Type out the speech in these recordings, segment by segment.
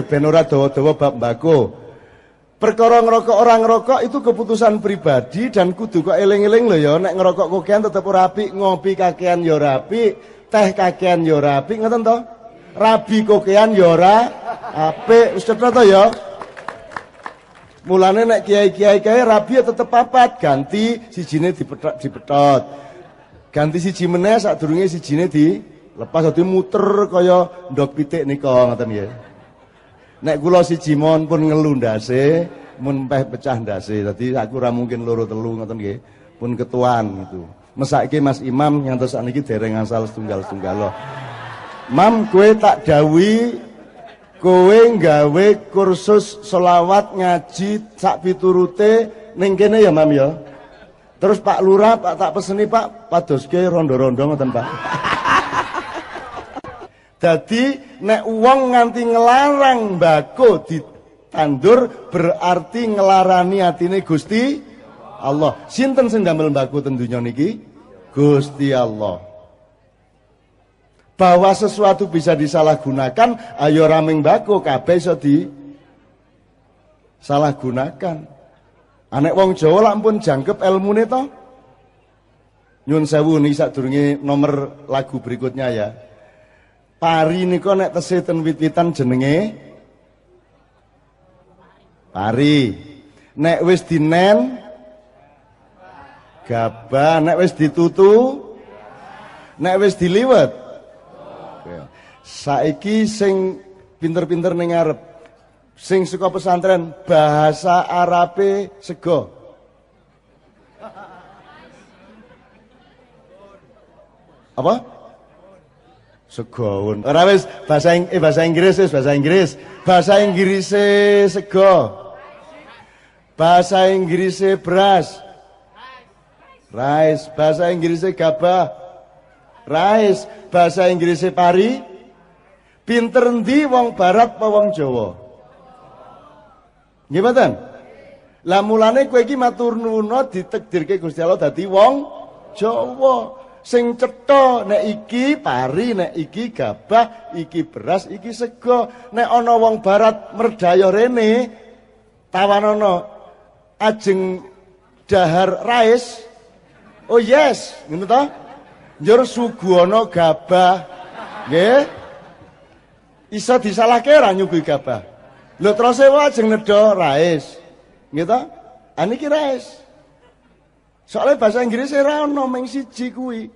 ben ora dawa-dawa bab mbako. Perkara ngerokok orang ngerokok itu keputusan pribadi dan kudu kok eling-eling lho ya nek ngerokok kokean tetep ora apik, ngopi kakean ya ora apik, teh kakean ya ora apik, ngoten to? Rabi kokean ya ora apik, wis to ya. Mulane nek kiai-kiai kae rabi ya tetep papat, ganti sijine dipetot dipetot. Ganti siji meneh sadurunge sijine di lepas dadi muter kaya ndok pitik nika ngoten ya. Nek kula siji mon pun ngelu ndase, mun peh pecah ndase. Dadi aku ora mungkin loro telu ngoten nggih. Pun ketuan gitu. Mesake Mas Imam yang terus niki dereng asal setunggal-setunggal loh. Mam kue tak dawi kowe nggawe kursus selawat ngaji sak piturute ning kene ya Mam ya. Terus Pak Lurah Pak tak peseni Pak padoske rondo-rondo ngoten Pak. Jadi nek uang nganti ngelarang mbako ditandur berarti ngelarani atine Gusti Allah. Sinten sing damel mbako ten donya niki? Gusti Allah. Bahwa sesuatu bisa disalahgunakan, ayo raming mbako kabeh iso di salahgunakan. Anek wong Jawa lampun jangkep ilmune to. Nyun sewu nih sadurunge nomor lagu berikutnya ya. Pari nika nek tesih ten wit-witan jenenge Pari. Nek wis dinen gabah, nek wis ditutu nek wis diliwet. Saiki sing pinter-pinter ning sing suka pesantren bahasa Arabe sego. Apa? Sego. Ora wis bahasa eh, bahasa Inggris wis bahasa Inggris. Bahasa Inggris sego. Bahasa Inggris beras. Rice. Bahasa Inggris gabah. Rice. Bahasa Inggris pari. Pinter ndi wong barat apa wong Jawa? Nggih mboten? Lah mulane kowe iki matur nuwun ditakdirke Gusti Allah dadi wong Jawa sing cetha nek iki pari nek iki gabah iki beras iki sego nek ana wong barat merdaya rene tawanono ajeng dahar rais oh yes ngono to njur suguhana gabah nggih? Iso disalahke ora nyuguhi gabah. Lho terus ajeng nedha rais nggih to aniki rais Soalnya bahasa Inggris ora ono meng siji kuwi.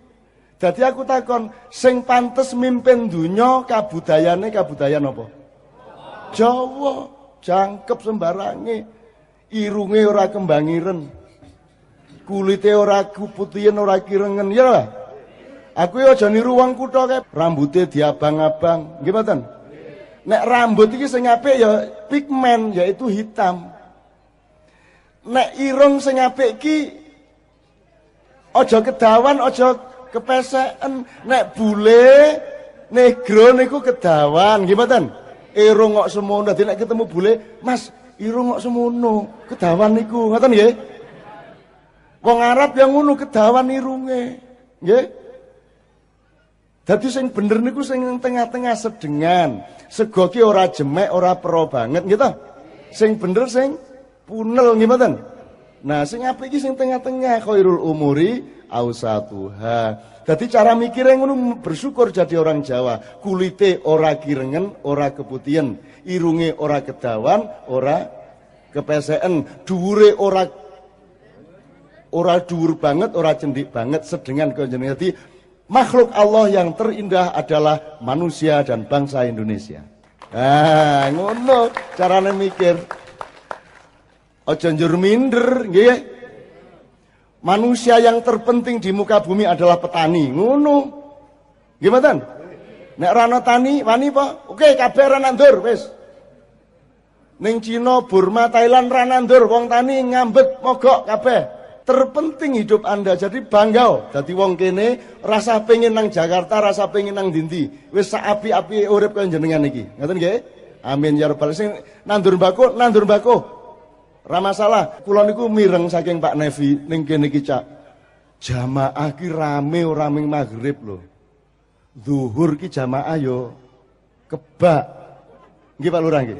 Dadi aku takon, sing pantes mimpin dunya kabudayane kabudayan apa? Jawa, jangkep sembarange. Irunge ora kembangiren. Kulite ora kuputihen ora kirengen ya lah. Aku ya aja niru wong kutha kae, rambuté diabang-abang. Nggih mboten? Nek rambut iki sing apik ya pigmen yaitu hitam. Nek irung sing apik iki Ojo kedawan, ojo kepeseken. Nek bule negro niku kedawan, gimana? Irung kok semono. Dadi nek ketemu bule, Mas, irung kok semono. Kedawan niku, ngoten nggih? Wong Arab yang ngono kedawan irunge. Nggih? Dadi sing bener niku sing tengah-tengah sedengan. Sego ki ora jemek, ora pro banget, gitu. Sing bener sing punel gimana? Nah, sing apik iki sing tengah-tengah khairul umuri ausatuha. Jadi cara mikirnya ngono bersyukur jadi orang Jawa. Kulite ora kirengen, ora keputihan, irunge ora kedawan, ora kepeseen, dhuwure ora ora dhuwur banget, ora cendik banget, sedengan kenjenengan. Jadi makhluk Allah yang terindah adalah manusia dan bangsa Indonesia. Ah, ngono carane mikir. Ojo njur minder, nggih. Manusia yang terpenting di muka bumi adalah petani. Ngono. Gimana? Nek rano tani wani apa? Oke, kabeh ra nandur wis. Ning Cina, Burma, Thailand ra nandur, wong tani ngambet mogok kabeh. Terpenting hidup Anda jadi bangga. Jadi wong kene rasa pengen nang Jakarta, rasa pengen nang dindi. Wis sak api-api urip kaya jenengan iki. Ngoten nggih? Amin ya rabbal alamin. Nandur mbako, nandur mbako. Ra masalah, kula niku mireng saking Pak Nevi ning kene iki Cak. Jamaah ki rame ora ming maghrib lho. Zuhur ki jamaah yo kebak. Nggih Pak Lurah nggih.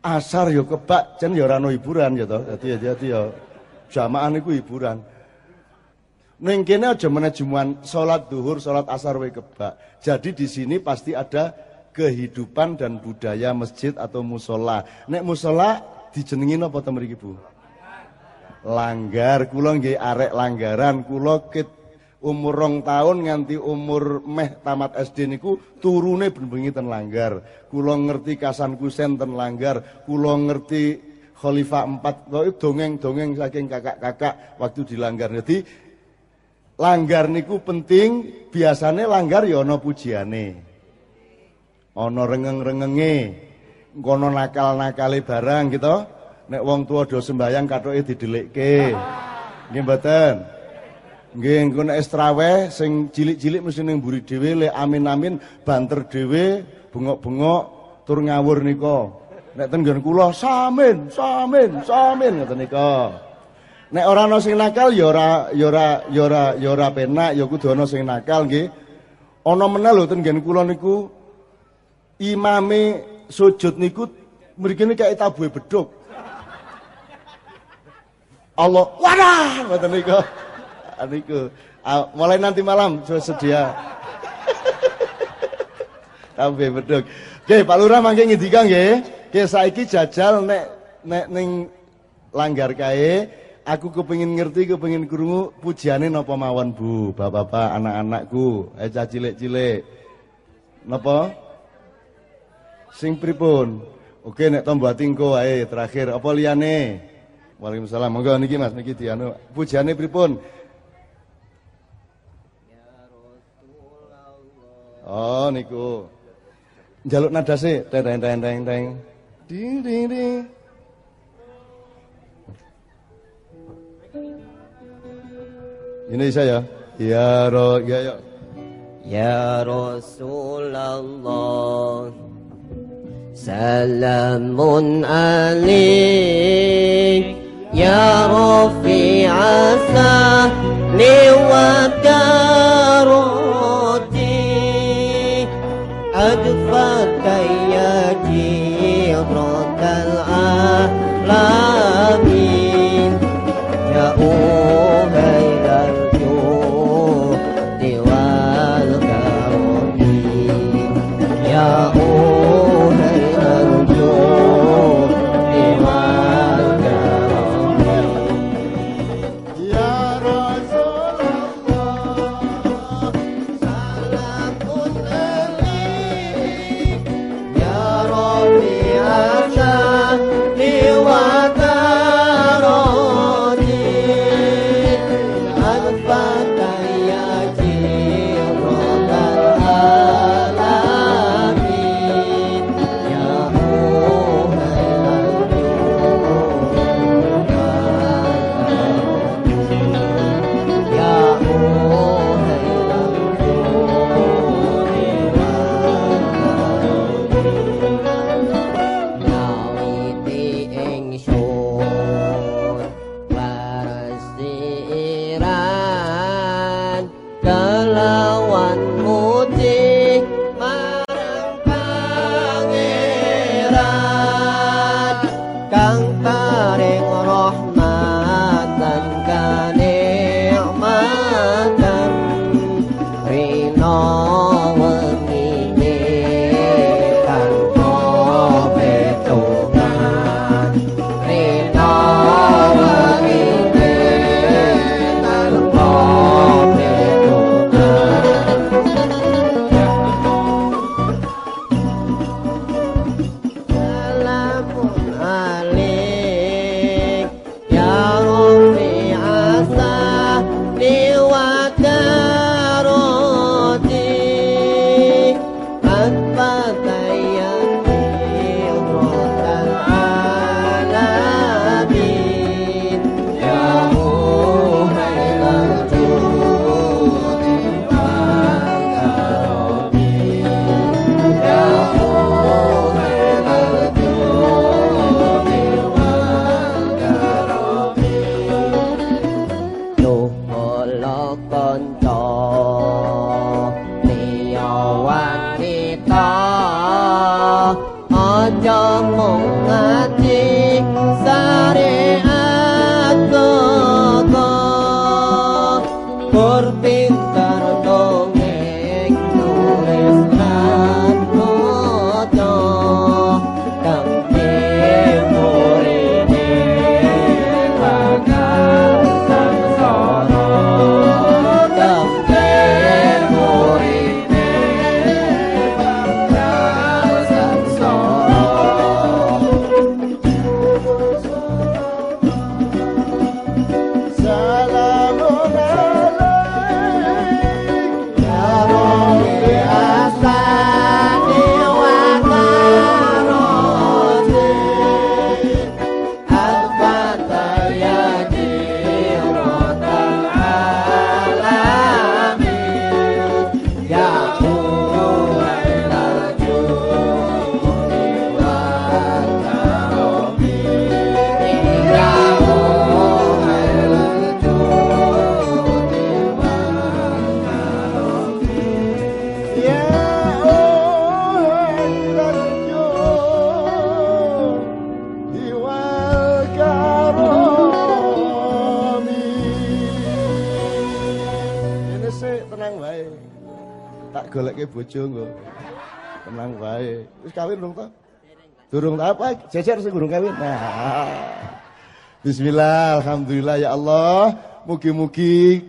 Asar yo kebak jen yo ora hiburan ya toh. Dadi dadi yo jamaah niku hiburan. Ning kene aja manajemen salat duhur, salat asar wae kebak. Jadi di sini pasti ada kehidupan dan budaya masjid atau musola. Nek musola dijenengi napa to mriki Bu? Langgar, kula nggih arek langgaran, kula kit umur rong tahun nganti umur meh tamat SD niku turune ben-bengi ten langgar. Kula ngerti Kasan Kusen ten langgar, kula ngerti Khalifah 4 dongeng-dongeng saking kakak-kakak waktu di langgar. Jadi langgar niku penting, biasanya langgar ya ana pujiane. Ana rengeng-rengenge. Kono nakal-nakale barang gitu. Nek wong tua do sembayang kathoke didelikke. Nggih mboten? Nggih engko nek estraweh sing cilik-cilik mesti ning mburi dhewe le amin-amin banter dhewe bengok-bengok tur ngawur nika. Nek ten kula samin, samin, samin ngoten nika. Nek ora ana sing nakal ya ora ya ora ya ora ya ora penak ya kudu ana sing nakal nggih. Ana meneh lho ten nggen kula niku imame sujud niku mriki kayak tabuhe beduk. Allah, wadah, ngoten niku. Niku. Mulai nanti malam sedia. tabuhe beduk. Oke, Pak Lurah mangke ngendika nggih. Nggih saiki jajal nek nek ning langgar kae aku kepengin ngerti, kepengin krungu pujiane napa mawon Bu, bapak-bapak, anak-anakku, eh cah cilik-cilik. Napa? Sing pripun? Oke nek tombo atingko wae terakhir apa liyane? Waalaikumsalam. Monggo niki Mas niki dianu. Pujiane pripun? Oh niku. Jaluk nada sih, teng teng teng teng. Ding ding ding. Indonesia ya. Ya ro ya ya. Ya Rasulullah سلام عليك. يا رفيع السهل والدرات أدفك يا جيرة العالمين bojo engko. Tenang wae. Wis kawin dong ta? Durung apa? Jejer sing durung kawin. Nah. Bismillah, alhamdulillah ya Allah. Mugi-mugi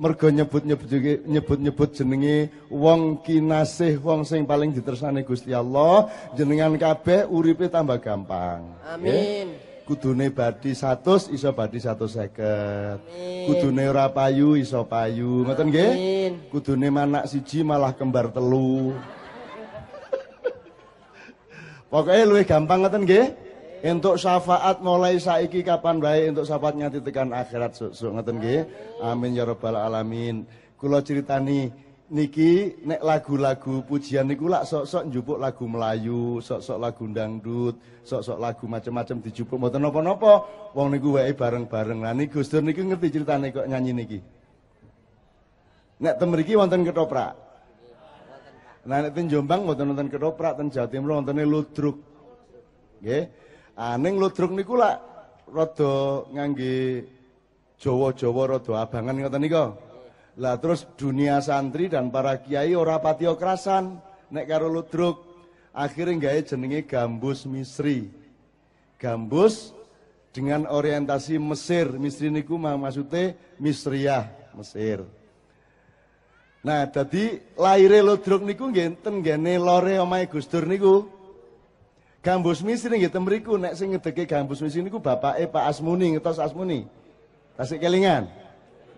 mergo nyebut-nyebut nyebut-nyebut jenenge wong kinasih wong sing paling ditersane Gusti Allah, jenengan kabeh uripe tambah gampang. Amin. Yeah? Kudune badi 100 iso badi 150. Kudune ora payu iso payu. Ngoten nggih? Kudune manak siji malah kembar telu. Pokoknya luwih gampang ngoten nggih? Untuk syafaat mulai saiki kapan baik untuk syafaat nganti tekan akhirat susuk ngoten nggih. Amin ya rabbal alamin. Kula critani niki nek lagu-lagu pujian niku lak sok-sok njupuk lagu Melayu, sok-sok lagu dangdut, sok-sok lagu macam-macam dijupuk mboten napa-napa. Wong niku wae bareng-bareng. Lah niki Gus Dur niku ngerti ceritane kok nyanyi niki. Nek tem mriki wonten ketoprak. Nah nek ten Jombang wonten wonten ketoprak, ten Jawa Timur wontene ludruk. Nggih. Ah ning ludruk niku lak rada ngangge Jawa-Jawa rada abangan ngoten niku. Lah terus dunia santri dan para kiai ora pati kerasan nek karo ludruk. Akhirnya gawe jenenge gambus misri. Gambus dengan orientasi Mesir. Misri niku maksudnya Misriyah, Mesir. Nah, jadi lahir ludruk niku nggih ten gene lore omahe Gus Dur niku. Gambus misri nggih ten mriku nek sing ngedeke gambus misri niku bapake Pak Asmuni, ngetos Asmuni. Tasik kelingan.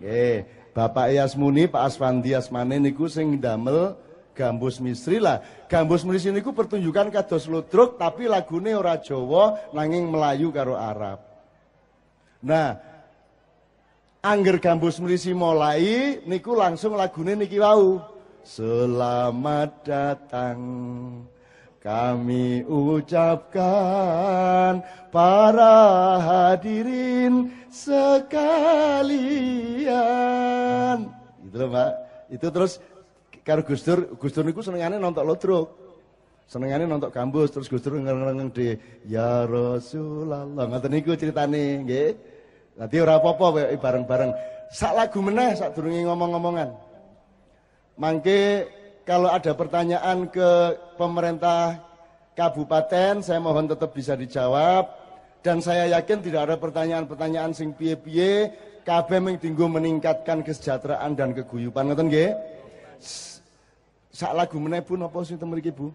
Nggih. Bapak Yasmuni, Pak Asfandi Asmane niku sing damel Gambus Misri lah. Gambus Misri niku pertunjukan kados ludruk tapi lagune ora Jawa nanging Melayu karo Arab. Nah, angger Gambus Misri mulai niku langsung lagune niki wau. Selamat datang kami ucapkan para hadirin sekalian. Gitu loh, Mbak. Itu terus karo Gus Dur, Gus Dur niku senengane nonton lodruk. Senengane nonton gambus terus Gus Dur ngereng di ya Rasulullah. Ngoten niku ceritane, nggih. Nanti ora apa-apa bareng-bareng. Sak lagu meneh sak durunge ngomong-ngomongan. Mangke kalau ada pertanyaan ke pemerintah kabupaten, saya mohon tetap bisa dijawab. Dan saya yakin tidak ada pertanyaan-pertanyaan sing piye-piye, kabeh ming meningkatkan kesejahteraan dan keguyupan ngoten nggih. Sak lagu meneh Bu napa sing temen Bu?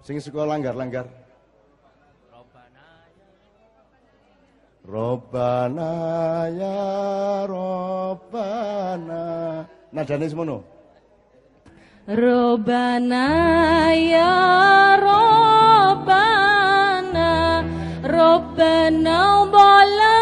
Sing sekolah langgar-langgar. Robana ya Robana. Nadane semono. Robana ya Robana Robana balamna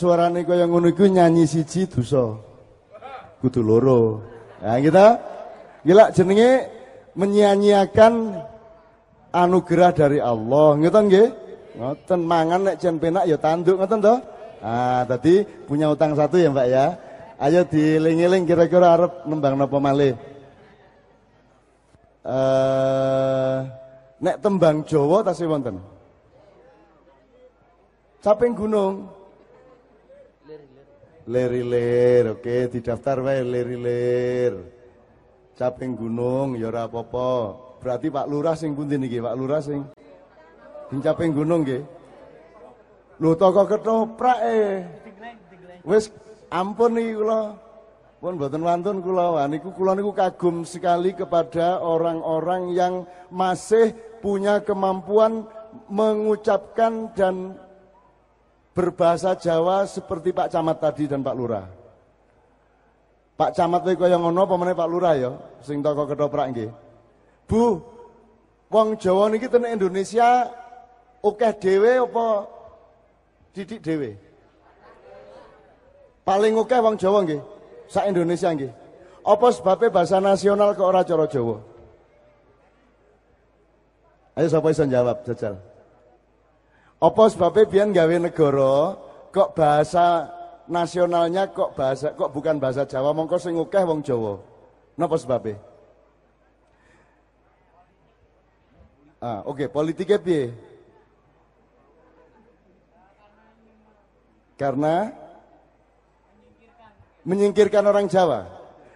suarane kaya ngono iku nyanyi siji dosa. Kudu loro. Nah, kita gila jenenge menyanyiakan anugerah dari Allah. Ngoten nggih? Ngoten mangan nek jen penak ya tanduk ngoten to? Ah, tadi punya utang satu ya, Mbak ya. Ayo dieling-eling kira-kira arep nembang napa malih. Eh, nek tembang Jawa tasih wonten. Caping gunung. Lir-lir, oke, didaftar wae lir-lir. Caping gunung ya ora apa-apa. Berarti Pak Lurah sing pundi niki, Pak Lurah sing sing caping gunung nggih. Lho toko ketoprak eh. Wis ampun niki kula. Pun mboten wantun kula. Niku kula niku kagum sekali kepada orang-orang yang masih punya kemampuan mengucapkan dan berbahasa Jawa seperti Pak Camat tadi dan Pak Lurah. Pak Camat kowe kaya ngono apa Pak Lurah ya sing toko ketoprak nggih. Bu, wong Jawa niki ten Indonesia akeh dhewe apa didik dhewe? Paling akeh wong Jawa nggih. Sak Indonesia nggih. Apa sebabnya bahasa nasional kok ora cara Jawa? Ayo sapa iso jawab jajal. Apa sebabnya biyen gawe negara kok bahasa nasionalnya kok bahasa kok bukan bahasa Jawa mongko sing akeh wong Jawa. Napa sebabnya? Ah, oke, politiknya piye? Karena menyingkirkan orang Jawa.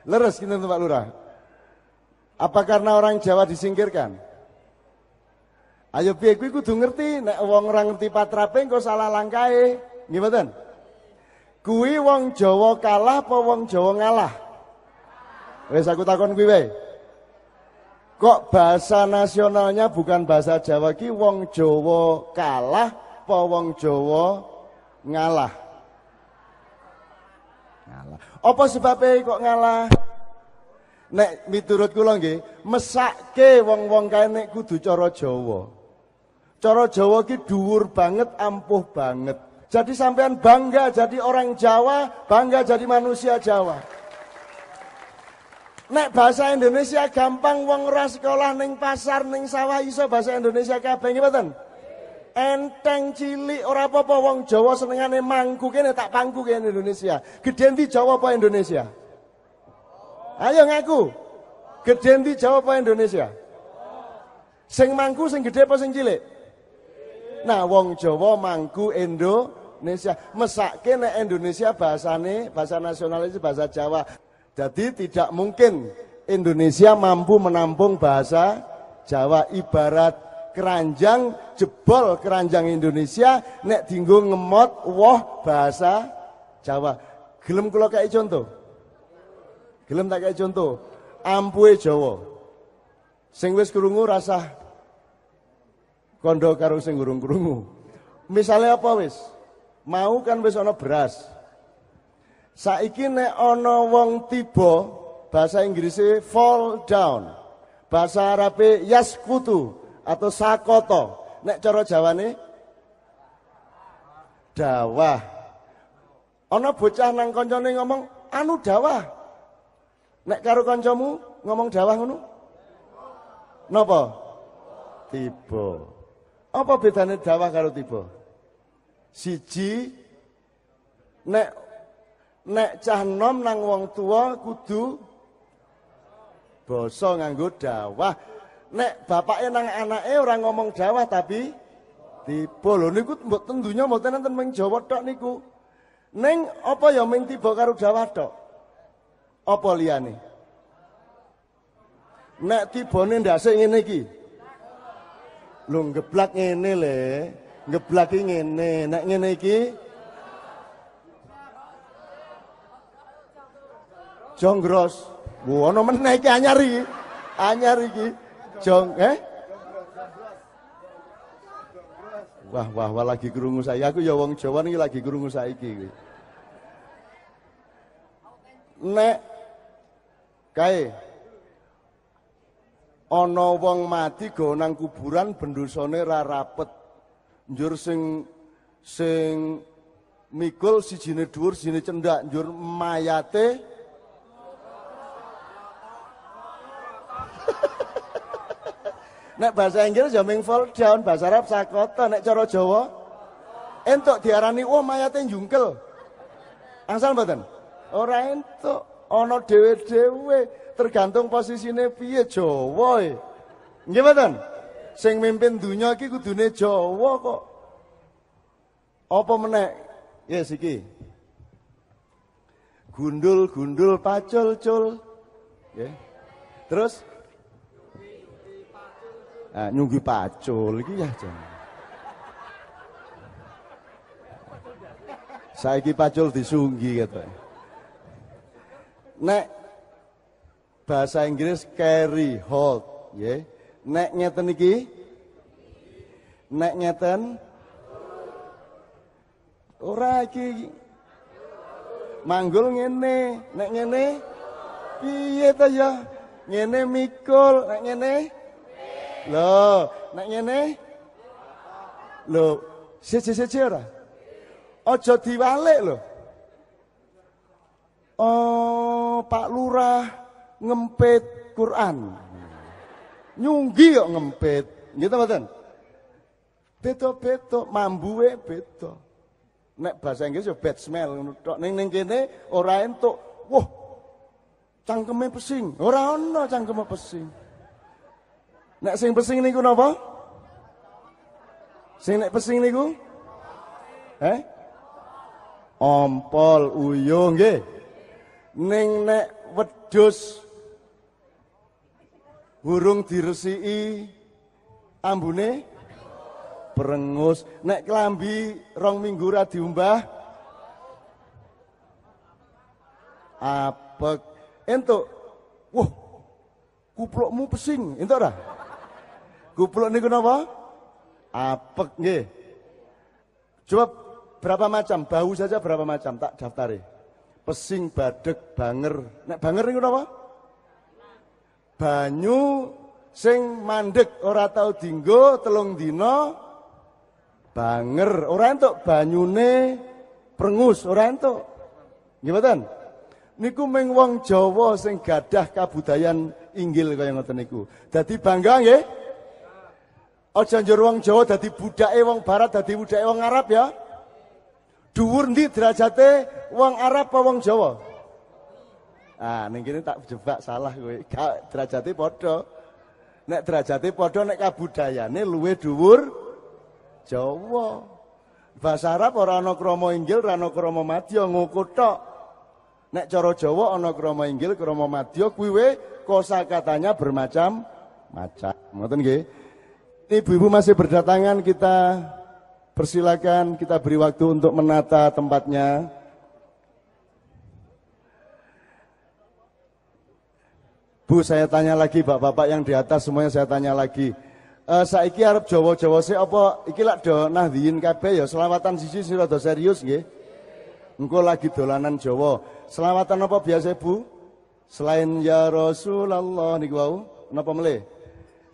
Leres gitu Pak Lurah. Apa karena orang Jawa disingkirkan? Ayo piye kuwi kudu ngerti nek wong ora ngerti patrape engko salah langkae. Nggih mboten? Kuwi wong Jawa kalah apa wong Jawa ngalah? Wis aku takon kuwi wae. Kok bahasa nasionalnya bukan bahasa Jawa ki wong Jawa kalah apa wong Jawa ngalah? Ngalah. Apa sebabnya kok ngalah? Nek miturut kula nggih, mesake wong-wong kae nek kudu cara Jawa. Cara Jawa ki dhuwur banget, ampuh banget. Jadi sampean bangga jadi orang Jawa, bangga jadi manusia Jawa. Nek bahasa Indonesia gampang wong ora sekolah ning pasar ning sawah iso bahasa Indonesia kabeh nggih mboten? Enteng cilik ora apa-apa wong Jawa senengane mangku kene tak pangku kene Indonesia. Gedhe ndi Jawa apa Indonesia? Ayo ngaku. Gedhe ndi Jawa apa Indonesia? Sing mangku sing gedhe apa sing cilik? Nah, wong Jawa mangku Indonesia. Mesake nek Indonesia bahasane bahasa nasional itu bahasa Jawa. Jadi tidak mungkin Indonesia mampu menampung bahasa Jawa ibarat keranjang jebol keranjang Indonesia nek dinggo ngemot woh bahasa Jawa. Gelem kula kayak contoh. Gelem tak kayak contoh. Ampue Jawa. Sing wis krungu rasah kondo karo sing urung krungu. Misalnya apa wis? Mau kan wis ana beras. Saiki nek ana wong tiba bahasa Inggrisnya fall down. Bahasa Arabe yaskutu atau sakoto. Nek cara Jawane dawah. Ana bocah nang kancane ngomong anu dawah. Nek karo kancamu ngomong dawah ngono? Napa? Tiba. Apa bedane dawah karo tiba? Siji nek nek cah nom nang wong tua kudu basa nganggo dawah. Nek bapake nang anake ora ngomong dawah tapi tiba lho niku tentunya mboten enten ming Jawa tok niku. Ning apa ya ming tiba karo dawah tok? Apa liyane? Nek tibane ndase ngene iki. Lho ngeblak ngene le. Ngeblak iki ngene, nek ngene iki Jonggros. Wo ana meneh iki anyar iki. Anyar iki. Jong eh? Wah, wah, wah lagi krungu saya. Aku ya wong Jawa niki lagi krungu saiki iki. Nek kae ana wong mati go nang kuburan bendusane ra rapet. Njur sing sing mikul sijine dhuwur sijine cendak njur mayate Nek bahasa Inggris ya ming fall down, bahasa Arab sakota, nek cara Jawa entuk diarani wah mayate njungkel. Angsal mboten? Ora entuk, ana dhewe-dhewe, tergantung posisine piye Jawa e. Nggih mboten? Sing mimpin dunya iki kudune Jawa kok. Apa meneh? Yes iki. Gundul-gundul pacul-cul. Nggih. Terus Ah, nyunggi pacul iki ya jan. Saiki pacul disunggi gitu. Nek bahasa Inggris carry hold, ya. Nek ngeten iki nek ngeten ora iki manggul ngene, nek ngene piye ta ya? Ngene mikul, nek ngene Loh, nek ngene? Loh, siji-siji ora? Aja diwalik lho. Oh, Pak Lurah ngempit Quran. Nyunggi kok ngempit. Gitu mboten? Beda-beda, mambuwe beda. Nek bahasa Inggris ya bad smell ngono tok. Ning ning kene ora entuk. Wah, cangkeme pesing. Ora ana cangkeme pesing. Nek sing pesing niku napa? Sing nek pesing niku? Eh? Ompol uyuh nggih. Ning nek wedhus burung diresiki ambune perengus. Nek klambi rong minggu ra diumbah apek. Entuk. Wah, kuplokmu pesing, entuk ora? Kupluk niku napa? Apek nggih. Coba berapa macam? Bau saja berapa macam? Tak daftari. Pesing, badek, banger. Nek banger niku napa? Banyu sing mandek ora tau dinggo telung dina banger ora entuk banyune prengus ora entuk. Nggih mboten? Niku ming wong Jawa sing gadah kabudayan inggil kaya ngoten niku. Dadi bangga nggih? Aja njur wong Jawa dadi budake wong barat dadi budake wong Arab ya. Dhuwur ndi derajate wong Arab apa wong Jawa? Ah, ning kene tak jebak salah kowe. Derajate padha. Nek derajate padha nek kabudayane luwe dhuwur Jawa. Bahasa Arab ora ana krama inggil, ora ana krama madya ngoko tok. Nek cara Jawa ana krama inggil, krama madya kuwi kosakatanya bermacam-macam. Ngoten nggih. Ibu-ibu masih berdatangan kita persilakan kita beri waktu untuk menata tempatnya. Bu, saya tanya lagi, Bapak-bapak yang di atas semuanya saya tanya lagi. Eh saiki arep Jawa-Jawa sih apa iki lak do nahdiyin kabeh ya selawatan sisi sira do serius nggih. Engko lagi dolanan Jawa. Selawatan apa biasa, Bu? Selain ya Rasulullah niku wau, napa melih?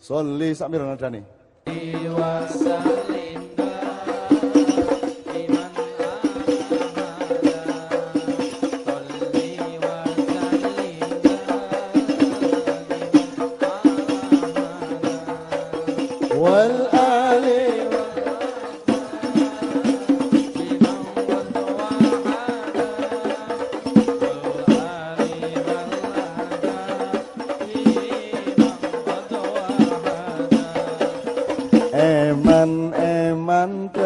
Sholli sak mira nadane.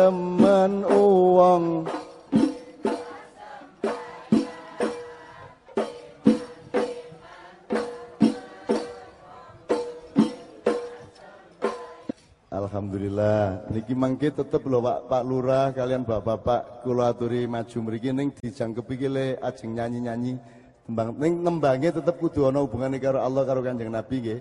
teman uang Alhamdulillah. Niki mangke tetep lho Pak Pak Lurah kalian Bapak-bapak kula aturi maju mriki ning dijangkepi kile ajeng nyanyi-nyanyi tembang ning nembange tetep kudu ana hubungane karo Allah karo Kanjeng Nabi nggih.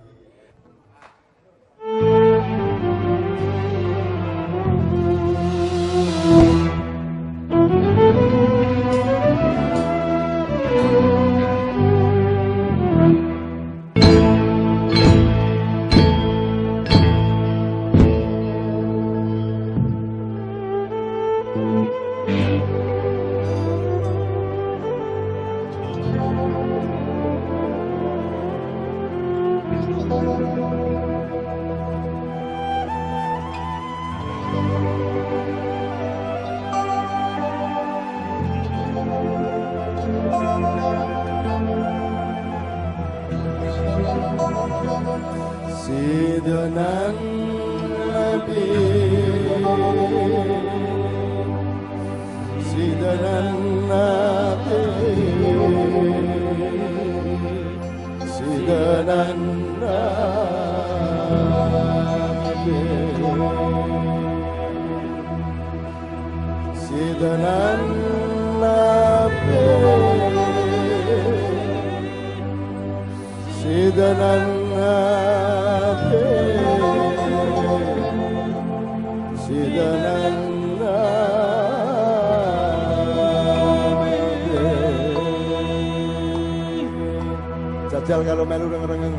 සිගනන්න සිදනන්න සිදනන්න Dajjal kalau melu reng-reng.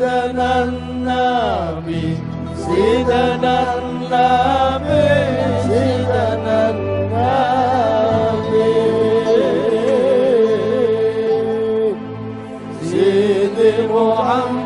tenan Nabi, si tenan Nabi, si tenan Nabi. si Muhammad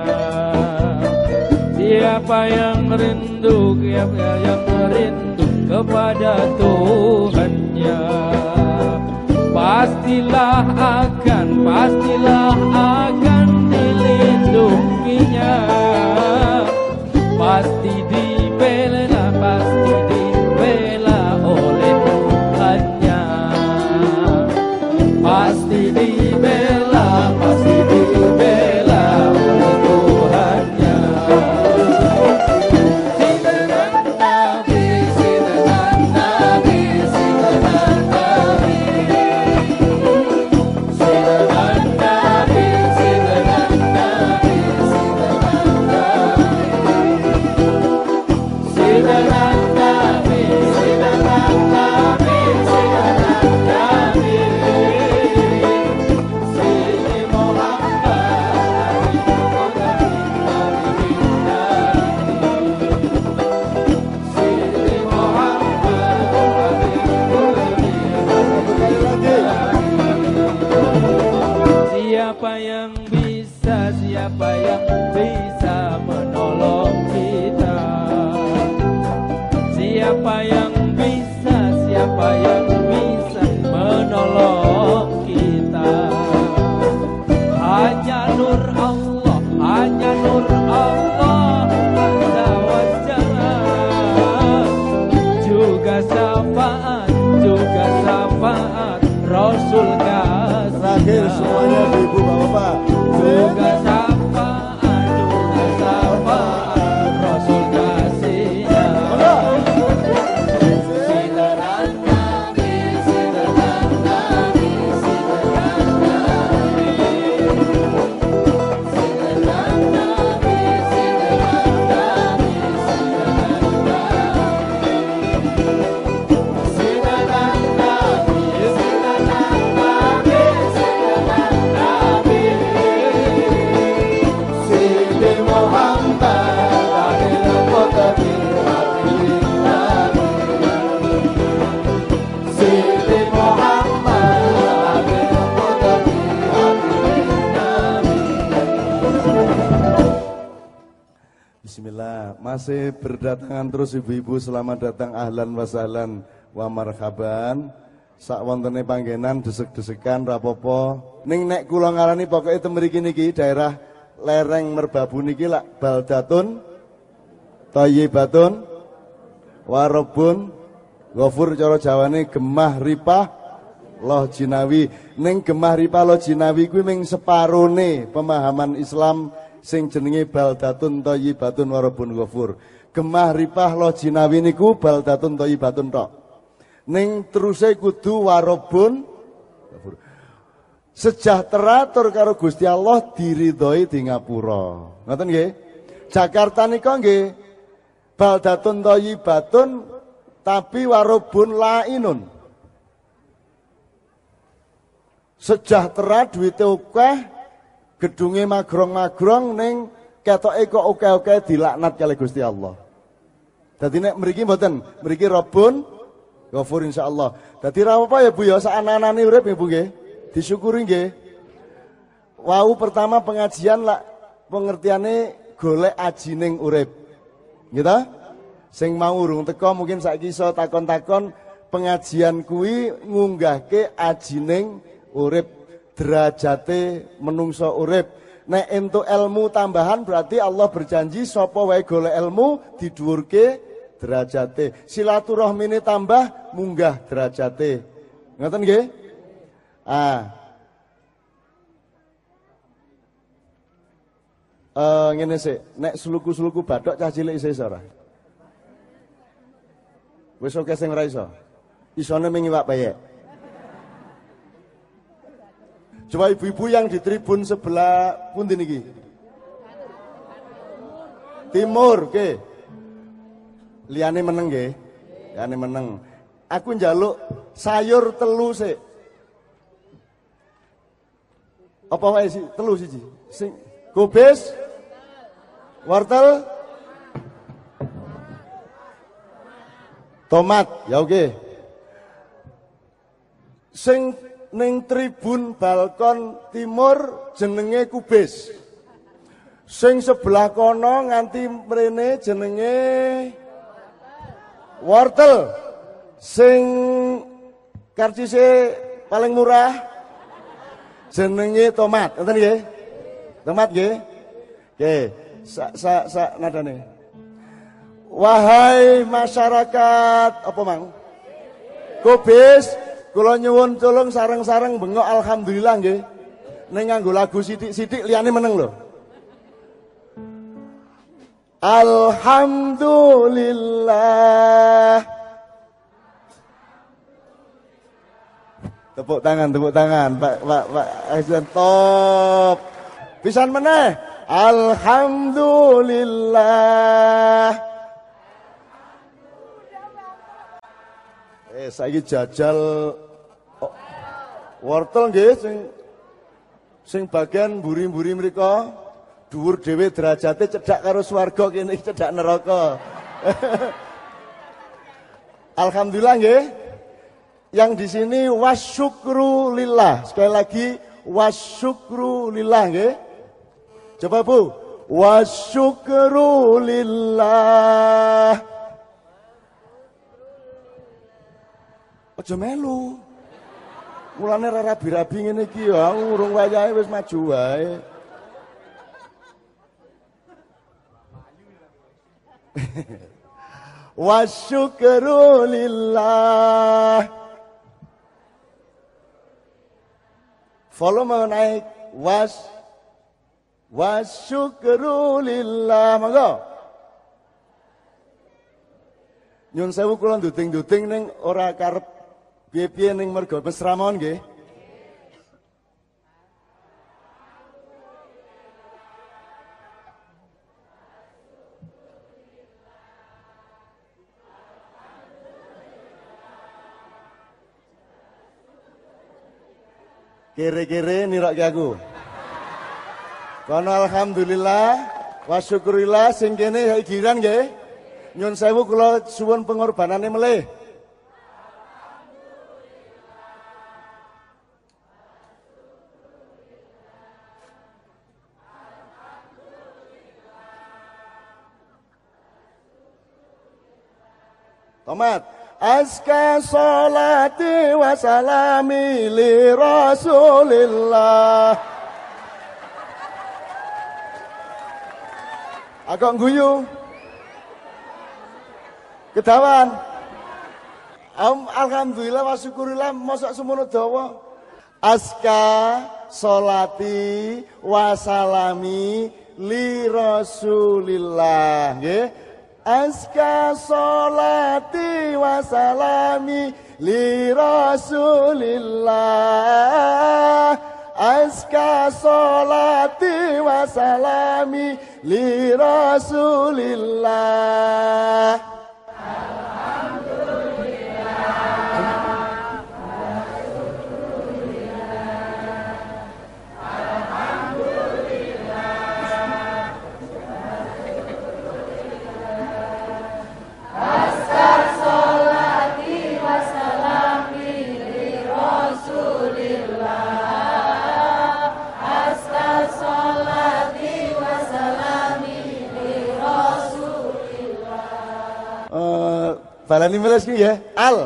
siapa yang rindu siapa yang rindu kepada Tuhannya? Pastilah akan pastilah akan dilindunginya. Pasti dipelihara masih berdatangan terus ibu-ibu selamat datang ahlan wa sahlan wa marhaban. Sak wontene panggenan desek-desekan rapopo. Ning nek kula ngarani pokoke temeriki niki daerah lereng Merbabu niki lak baldatun thayyibatun warabun ghafur cara Jawane gemah ripah loh jinawi ning gemah ripah loh jinawi kuwi ming separone pemahaman Islam sing jenenge baldatun thayyibatun warabun ghafur. Gemah ripah loh jinawi niku baldatun thayyibatun tok. Ning teruse kudu warabun ghafur. Sejahtera tur karo Gusti Allah diridhoi di ngapura. Ngoten nggih? Jakarta nika nggih baldatun thayyibatun tapi warabun lainun. Sejahtera duwite akeh gedunge magrong-magrong ning ketoke kok oke-oke dilaknat kali Gusti Allah. Dadi nek mriki mboten, mriki Rabbun Ghafur insyaallah. Dadi ra apa ya Bu ya sak anak-anane urip ya Bu nggih. Disyukuri nggih. Wau pertama pengajian lah pengertiane golek ajining urip. Gitu? Sing mau urung teko mungkin saiki iso takon-takon pengajian kuwi ngunggahke ajining urip derajate menungso urip nek entuk ilmu tambahan berarti Allah berjanji sapa wae golek ilmu didhuwurke derajate silaturahmine tambah munggah derajate ngoten nggih ah Eh ngene sik, nek suluku-suluku bathok cah cilik isih ora? Wis oke sing ora iso. Isone ming iwak. Coba ibu-ibu yang di tribun sebelah pundi niki? Timur, oke. Liane meneng nggih. Liane meneng. Aku njaluk sayur telu sik. Apa wae sih? Telu siji. Sing kubis, wortel, tomat, ya oke. Sing ning tribun balkon timur jenenge kubis. Sing sebelah kono nganti mrene jenenge wortel. Sing karcise paling murah jenenge tomat. Ngoten nggih? Tomat nggih? Nggih. Sak sak sak nadane. Wahai masyarakat apa mang? Kubis, kula nyuwun tulung sareng-sareng bengok alhamdulillah nggih. Ning nganggo lagu sithik-sithik liyane meneng lho. Alhamdulillah. Tepuk tangan, tepuk tangan, Pak Pak Pak Aizan top. Pisan meneh. Alhamdulillah. Eh saiki jajal oh, wortel nggih sing sing bagian mburi-mburi mriku dhuwur dhewe derajate cedhak karo swarga kene iki cedhak neraka. Alhamdulillah nggih. Yang di sini wasyukru lillah. Sekali lagi wasyukru lillah nggih. Coba Bu. Wasyukru lillah. Aja melu. Mulane ra rabi-rabi ngene iki ya, urung wayahe wis maju wae. Wasyukru lillah. Volume naik. Was wasyukru lillah. Monggo. Nyun sewu kula nduting-nduting ning ora karep piye-piye ning mergo mesra mawon nggih. Kere-kere nirokke aku. Kono alhamdulillah wa syukurillah sing kene giran nggih. Nyun sewu kula suwun pengorbanane melih. Komat. Aska salati wa salami li Rasulillah. Agak guyu. Kedawan. Am, alhamdulillah wa syukurillah mosok semono dawa. Aska solati wa salami li Rasulillah nggih. Aska solati wa salami li Rasulillah. Aska solati wa salami balani meles ki ya. Al.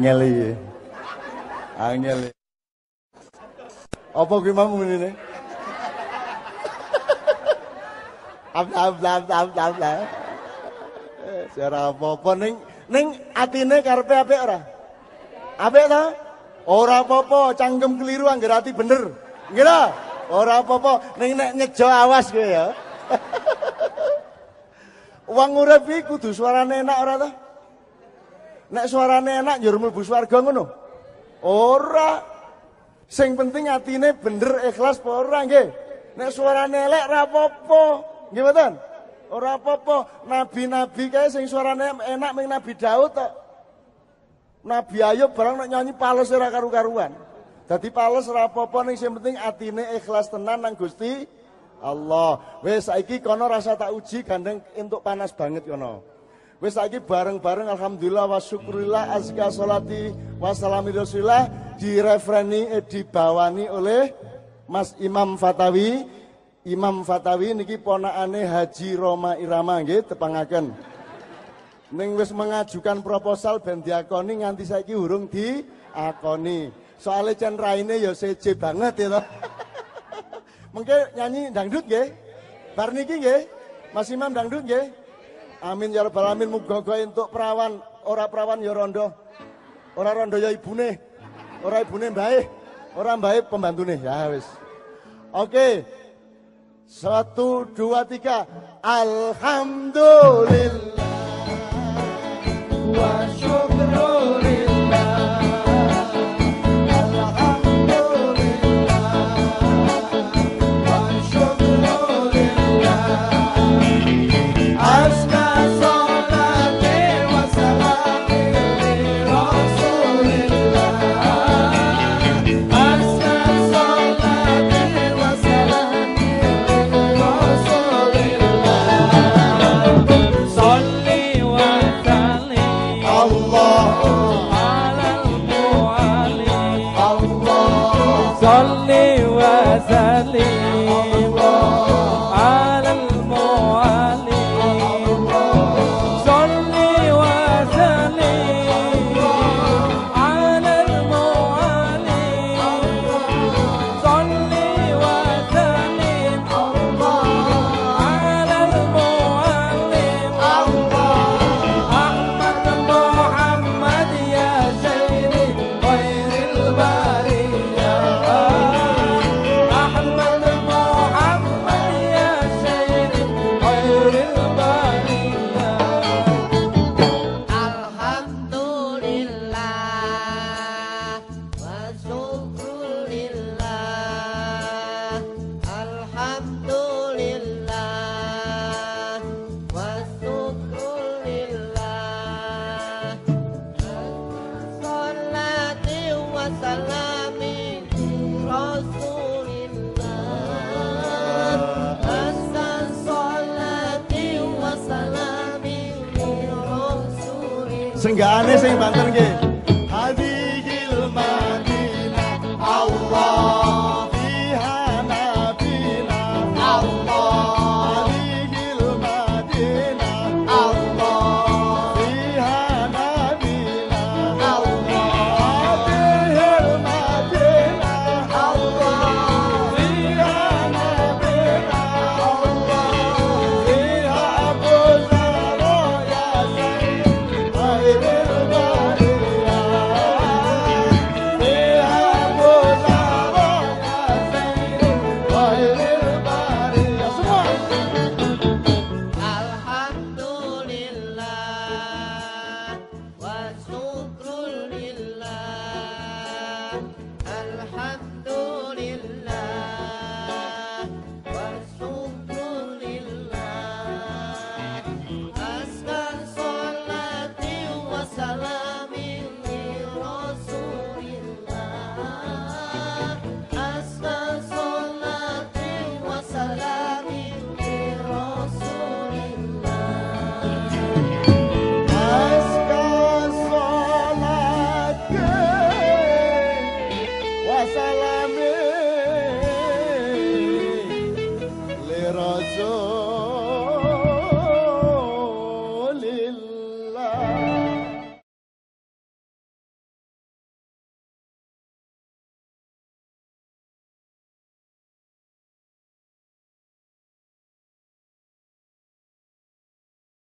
Angel iki. Angel. Apa kuwi mau ngene? Am am am am am. Eh, Ora apa-apa ning ning atine karepe apik ora? Apik ta? Ora apa-apa, cangkem keliru angger ati bener. Nggih ta? Ora apa-apa, ning nek nyejo awas kowe ya. Wong urip iki kudu suarane enak ora ta? Nek suarane enak njur mlebu swarga ngono. Ora. Sing penting atine bener ikhlas apa ora nggih. Nek suarane elek ora apa-apa. Nggih mboten? Ora apa-apa. Nabi-nabi kae sing suarane enak ming Nabi Daud tok. Nabi Ayub barang nek nyanyi pales ora karu-karuan. Dadi pales ora apa-apa ning sing penting atine ikhlas tenan nang Gusti Allah. Wis saiki kono rasa tak uji gandeng entuk panas banget kono. Wis saiki bareng-bareng alhamdulillah wa syukurillah azka salati wa salami rasulillah direfreni eh, dibawani oleh Mas Imam Fatawi. Imam Fatawi niki ponakane Haji Roma Irama nggih tepangaken. Ning wis mengajukan proposal ben diakoni nganti saiki urung diakoni. Soale cen raine ya seje banget ya. Mengke nyanyi dangdut nggih. Bar niki nggih. Mas Imam dangdut nggih. Amin ya rabbal alamin muga-muga entuk perawan, ora perawan ya rondo. Ora rondo ya ibune. Ora ibune mbae. Ora mbae pembantune. Ya wis. Oke. Satu, dua, tiga. Alhamdulillah. Wa syukrulillah.